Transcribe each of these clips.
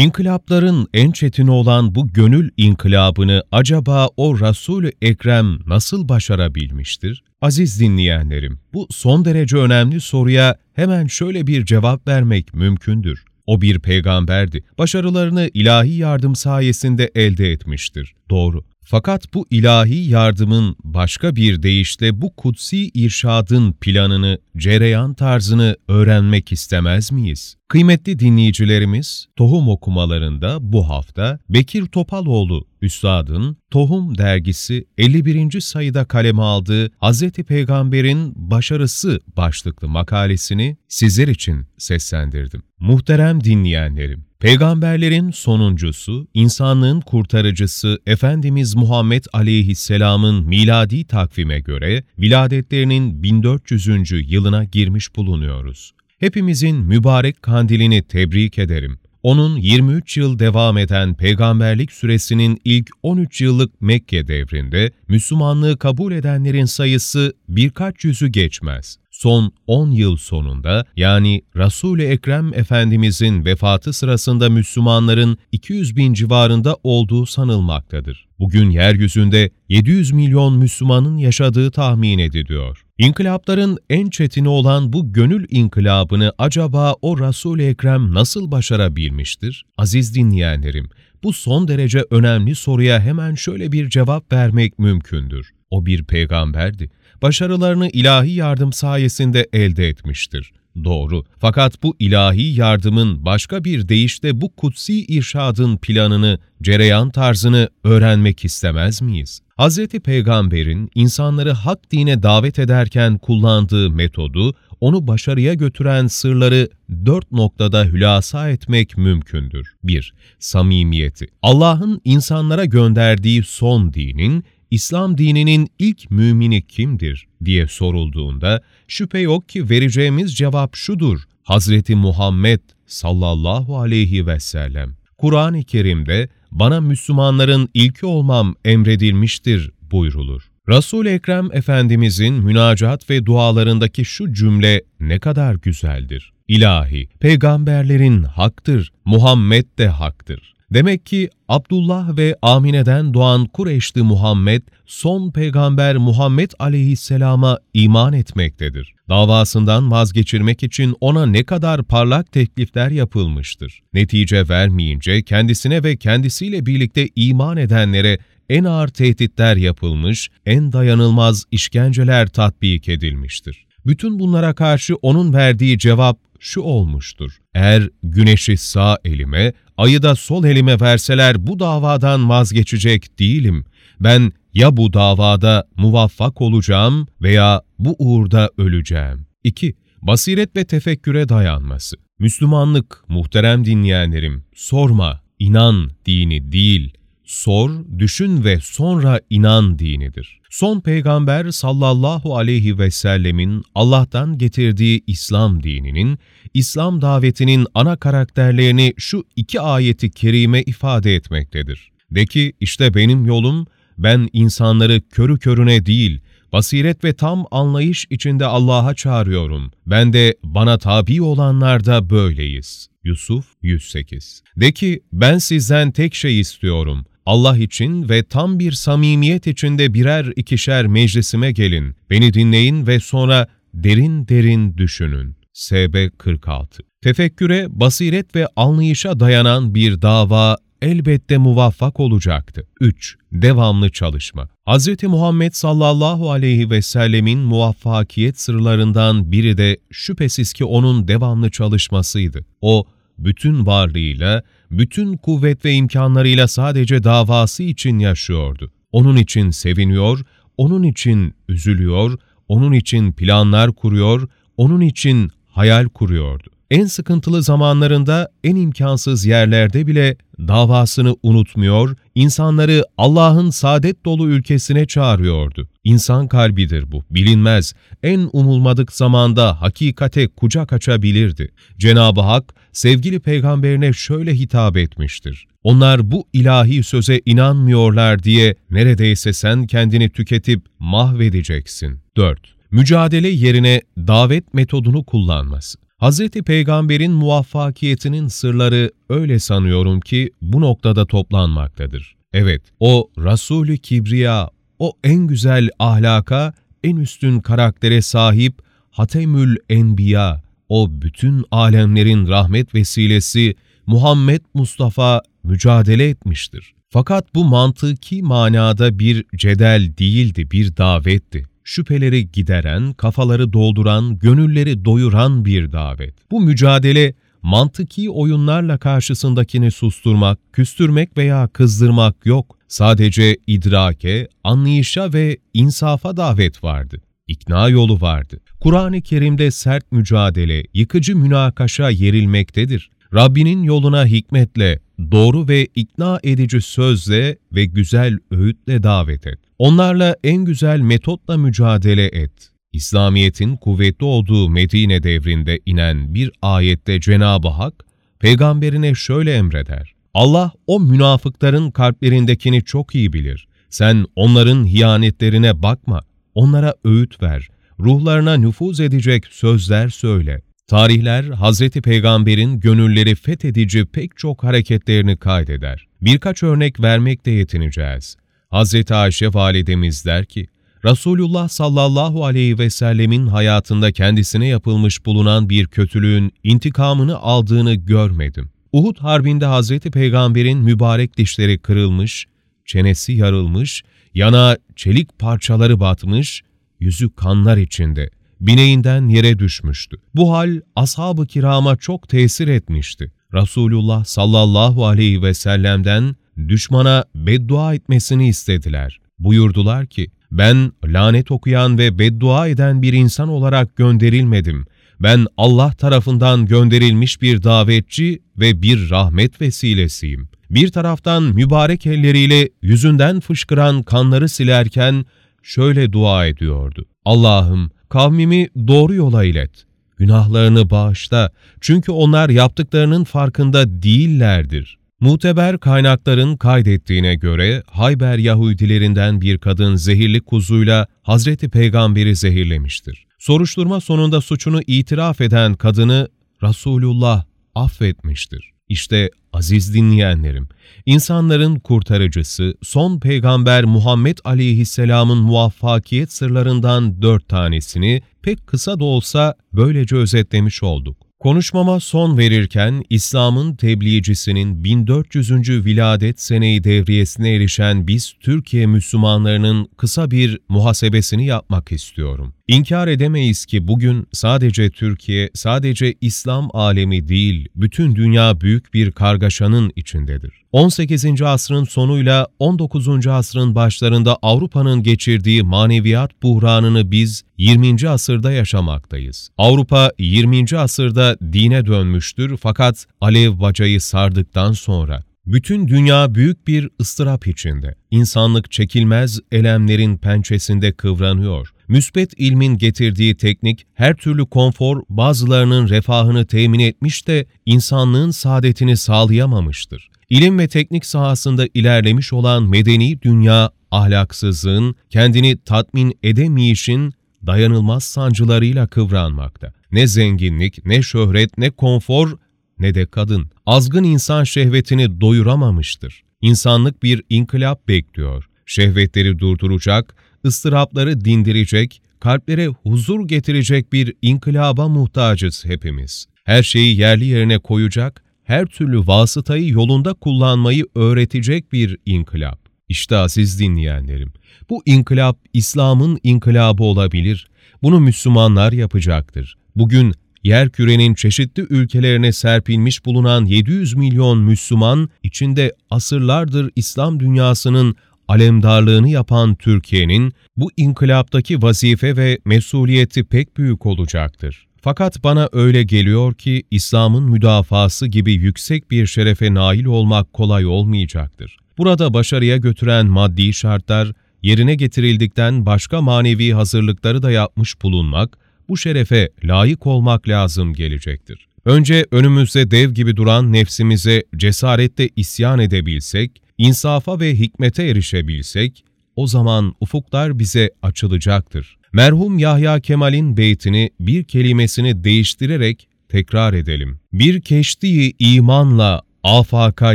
İnkılapların en çetini olan bu gönül inkılabını acaba o Resul-ü Ekrem nasıl başarabilmiştir? Aziz dinleyenlerim, bu son derece önemli soruya hemen şöyle bir cevap vermek mümkündür. O bir peygamberdi. Başarılarını ilahi yardım sayesinde elde etmiştir. Doğru. Fakat bu ilahi yardımın başka bir deyişle bu kutsi irşadın planını, cereyan tarzını öğrenmek istemez miyiz? Kıymetli dinleyicilerimiz, tohum okumalarında bu hafta Bekir Topaloğlu Üstad'ın Tohum dergisi 51. sayıda kaleme aldığı Hz. Peygamber'in Başarısı başlıklı makalesini sizler için seslendirdim. Muhterem dinleyenlerim, Peygamberlerin sonuncusu, insanlığın kurtarıcısı Efendimiz Muhammed Aleyhisselam'ın miladi takvime göre viladetlerinin 1400. yılına girmiş bulunuyoruz. Hepimizin mübarek kandilini tebrik ederim. Onun 23 yıl devam eden peygamberlik süresinin ilk 13 yıllık Mekke devrinde Müslümanlığı kabul edenlerin sayısı birkaç yüzü geçmez. Son 10 yıl sonunda yani Resul-i Ekrem Efendimizin vefatı sırasında Müslümanların 200 bin civarında olduğu sanılmaktadır. Bugün yeryüzünde 700 milyon Müslümanın yaşadığı tahmin ediliyor. İnkılapların en çetini olan bu gönül inkılabını acaba o Resul-i Ekrem nasıl başarabilmiştir? Aziz dinleyenlerim, bu son derece önemli soruya hemen şöyle bir cevap vermek mümkündür. O bir peygamberdi. Başarılarını ilahi yardım sayesinde elde etmiştir. Doğru. Fakat bu ilahi yardımın başka bir deyişle bu kutsi irşadın planını, cereyan tarzını öğrenmek istemez miyiz? Hz. Peygamber'in insanları hak dine davet ederken kullandığı metodu, onu başarıya götüren sırları dört noktada hülasa etmek mümkündür. 1. Samimiyeti. Allah'ın insanlara gönderdiği son dinin, İslam dininin ilk mümini kimdir diye sorulduğunda şüphe yok ki vereceğimiz cevap şudur. Hazreti Muhammed sallallahu aleyhi ve sellem. Kur'an-ı Kerim'de bana Müslümanların ilki olmam emredilmiştir buyrulur. Resul Ekrem Efendimizin münacat ve dualarındaki şu cümle ne kadar güzeldir. İlahi, peygamberlerin haktır, Muhammed de haktır. Demek ki Abdullah ve Amine'den doğan Kureyşli Muhammed, son peygamber Muhammed aleyhisselama iman etmektedir. Davasından vazgeçirmek için ona ne kadar parlak teklifler yapılmıştır. Netice vermeyince kendisine ve kendisiyle birlikte iman edenlere en ağır tehditler yapılmış, en dayanılmaz işkenceler tatbik edilmiştir. Bütün bunlara karşı onun verdiği cevap şu olmuştur. Eğer güneşi sağ elime, ayı da sol elime verseler bu davadan vazgeçecek değilim. Ben ya bu davada muvaffak olacağım veya bu uğurda öleceğim. 2. Basiret ve tefekküre dayanması. Müslümanlık, muhterem dinleyenlerim, sorma, inan dini değil, sor, düşün ve sonra inan dinidir. Son peygamber sallallahu aleyhi ve sellemin Allah'tan getirdiği İslam dininin, İslam davetinin ana karakterlerini şu iki ayeti kerime ifade etmektedir. De ki işte benim yolum, ben insanları körü körüne değil, basiret ve tam anlayış içinde Allah'a çağırıyorum. Ben de bana tabi olanlar da böyleyiz. Yusuf 108 De ki ben sizden tek şey istiyorum. Allah için ve tam bir samimiyet içinde birer ikişer meclisime gelin. Beni dinleyin ve sonra derin derin düşünün. SB 46 Tefekküre, basiret ve anlayışa dayanan bir dava elbette muvaffak olacaktı. 3. Devamlı çalışma. Hz. Muhammed sallallahu aleyhi ve sellemin muvaffakiyet sırlarından biri de şüphesiz ki onun devamlı çalışmasıydı. O, bütün varlığıyla, bütün kuvvet ve imkanlarıyla sadece davası için yaşıyordu. Onun için seviniyor, onun için üzülüyor, onun için planlar kuruyor, onun için hayal kuruyordu. En sıkıntılı zamanlarında, en imkansız yerlerde bile davasını unutmuyor, insanları Allah'ın saadet dolu ülkesine çağırıyordu. İnsan kalbidir bu, bilinmez. En umulmadık zamanda hakikate kucak açabilirdi. Cenab-ı Hak, sevgili peygamberine şöyle hitap etmiştir. Onlar bu ilahi söze inanmıyorlar diye neredeyse sen kendini tüketip mahvedeceksin. 4. Mücadele yerine davet metodunu kullanması. Hz. Peygamber'in muvaffakiyetinin sırları öyle sanıyorum ki bu noktada toplanmaktadır. Evet, o Rasulü Kibriya, o en güzel ahlaka, en üstün karaktere sahip Hatemül Enbiya, o bütün alemlerin rahmet vesilesi Muhammed Mustafa mücadele etmiştir. Fakat bu mantıki manada bir cedel değildi, bir davetti. Şüpheleri gideren, kafaları dolduran, gönülleri doyuran bir davet. Bu mücadele mantıki oyunlarla karşısındakini susturmak, küstürmek veya kızdırmak yok. Sadece idrake, anlayışa ve insafa davet vardı. İkna yolu vardı. Kur'an-ı Kerim'de sert mücadele, yıkıcı münakaşa yerilmektedir. Rabbinin yoluna hikmetle, doğru ve ikna edici sözle ve güzel öğütle davet et. Onlarla en güzel metotla mücadele et. İslamiyet'in kuvvetli olduğu Medine devrinde inen bir ayette Cenab-ı Hak, peygamberine şöyle emreder. Allah o münafıkların kalplerindekini çok iyi bilir. Sen onların hiyanetlerine bakma, onlara öğüt ver, ruhlarına nüfuz edecek sözler söyle. Tarihler, Hazreti Peygamber'in gönülleri fethedici pek çok hareketlerini kaydeder. Birkaç örnek vermekte yetineceğiz. Hazreti Ayşe validemiz der ki, Resulullah sallallahu aleyhi ve sellemin hayatında kendisine yapılmış bulunan bir kötülüğün intikamını aldığını görmedim. Uhud Harbi'nde Hazreti Peygamber'in mübarek dişleri kırılmış, çenesi yarılmış, yana çelik parçaları batmış, yüzü kanlar içinde, bineğinden yere düşmüştü. Bu hal ashab-ı kirama çok tesir etmişti. Resulullah sallallahu aleyhi ve sellem'den düşmana beddua etmesini istediler. Buyurdular ki, ben lanet okuyan ve beddua eden bir insan olarak gönderilmedim. Ben Allah tarafından gönderilmiş bir davetçi ve bir rahmet vesilesiyim. Bir taraftan mübarek elleriyle yüzünden fışkıran kanları silerken şöyle dua ediyordu. Allah'ım kavmimi doğru yola ilet. Günahlarını bağışla çünkü onlar yaptıklarının farkında değillerdir. Muteber kaynakların kaydettiğine göre Hayber Yahudilerinden bir kadın zehirli kuzuyla Hazreti Peygamber'i zehirlemiştir. Soruşturma sonunda suçunu itiraf eden kadını Resulullah affetmiştir. İşte aziz dinleyenlerim, insanların kurtarıcısı, son peygamber Muhammed Aleyhisselam'ın muvaffakiyet sırlarından dört tanesini pek kısa da olsa böylece özetlemiş olduk. Konuşmama son verirken İslam'ın tebliğcisinin 1400. viladet seneyi devriyesine erişen biz Türkiye Müslümanlarının kısa bir muhasebesini yapmak istiyorum. İnkar edemeyiz ki bugün sadece Türkiye, sadece İslam alemi değil, bütün dünya büyük bir kargaşanın içindedir. 18. asrın sonuyla 19. asrın başlarında Avrupa'nın geçirdiği maneviyat buhranını biz 20. asırda yaşamaktayız. Avrupa 20. asırda dine dönmüştür fakat alev bacayı sardıktan sonra bütün dünya büyük bir ıstırap içinde. İnsanlık çekilmez elemlerin pençesinde kıvranıyor. Müsbet ilmin getirdiği teknik her türlü konfor bazılarının refahını temin etmiş de insanlığın saadetini sağlayamamıştır. İlim ve teknik sahasında ilerlemiş olan medeni dünya ahlaksızlığın, kendini tatmin edemeyişin dayanılmaz sancılarıyla kıvranmakta. Ne zenginlik, ne şöhret, ne konfor, ne de kadın. Azgın insan şehvetini doyuramamıştır. İnsanlık bir inkılap bekliyor. Şehvetleri durduracak, ıstırapları dindirecek, kalplere huzur getirecek bir inkılaba muhtacız hepimiz. Her şeyi yerli yerine koyacak, her türlü vasıtayı yolunda kullanmayı öğretecek bir inkılap. İşte aziz dinleyenlerim, bu inkılap İslam'ın inkılabı olabilir. Bunu Müslümanlar yapacaktır. Bugün yer kürenin çeşitli ülkelerine serpilmiş bulunan 700 milyon Müslüman, içinde asırlardır İslam dünyasının alemdarlığını yapan Türkiye'nin bu inkılaptaki vazife ve mesuliyeti pek büyük olacaktır. Fakat bana öyle geliyor ki İslam'ın müdafası gibi yüksek bir şerefe nail olmak kolay olmayacaktır. Burada başarıya götüren maddi şartlar yerine getirildikten başka manevi hazırlıkları da yapmış bulunmak, bu şerefe layık olmak lazım gelecektir. Önce önümüzde dev gibi duran nefsimize cesaretle isyan edebilsek, insafa ve hikmete erişebilsek, o zaman ufuklar bize açılacaktır. Merhum Yahya Kemal'in beytini bir kelimesini değiştirerek tekrar edelim. Bir keştiyi imanla afaka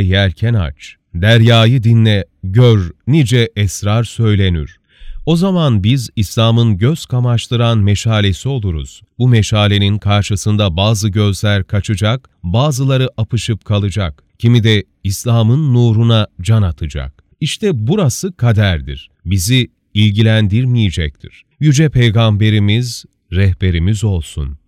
yelken aç. Deryayı dinle, gör nice esrar söylenür. O zaman biz İslam'ın göz kamaştıran meşalesi oluruz. Bu meşalenin karşısında bazı gözler kaçacak, bazıları apışıp kalacak. Kimi de İslam'ın nuruna can atacak. İşte burası kaderdir. Bizi ilgilendirmeyecektir. Yüce Peygamberimiz rehberimiz olsun.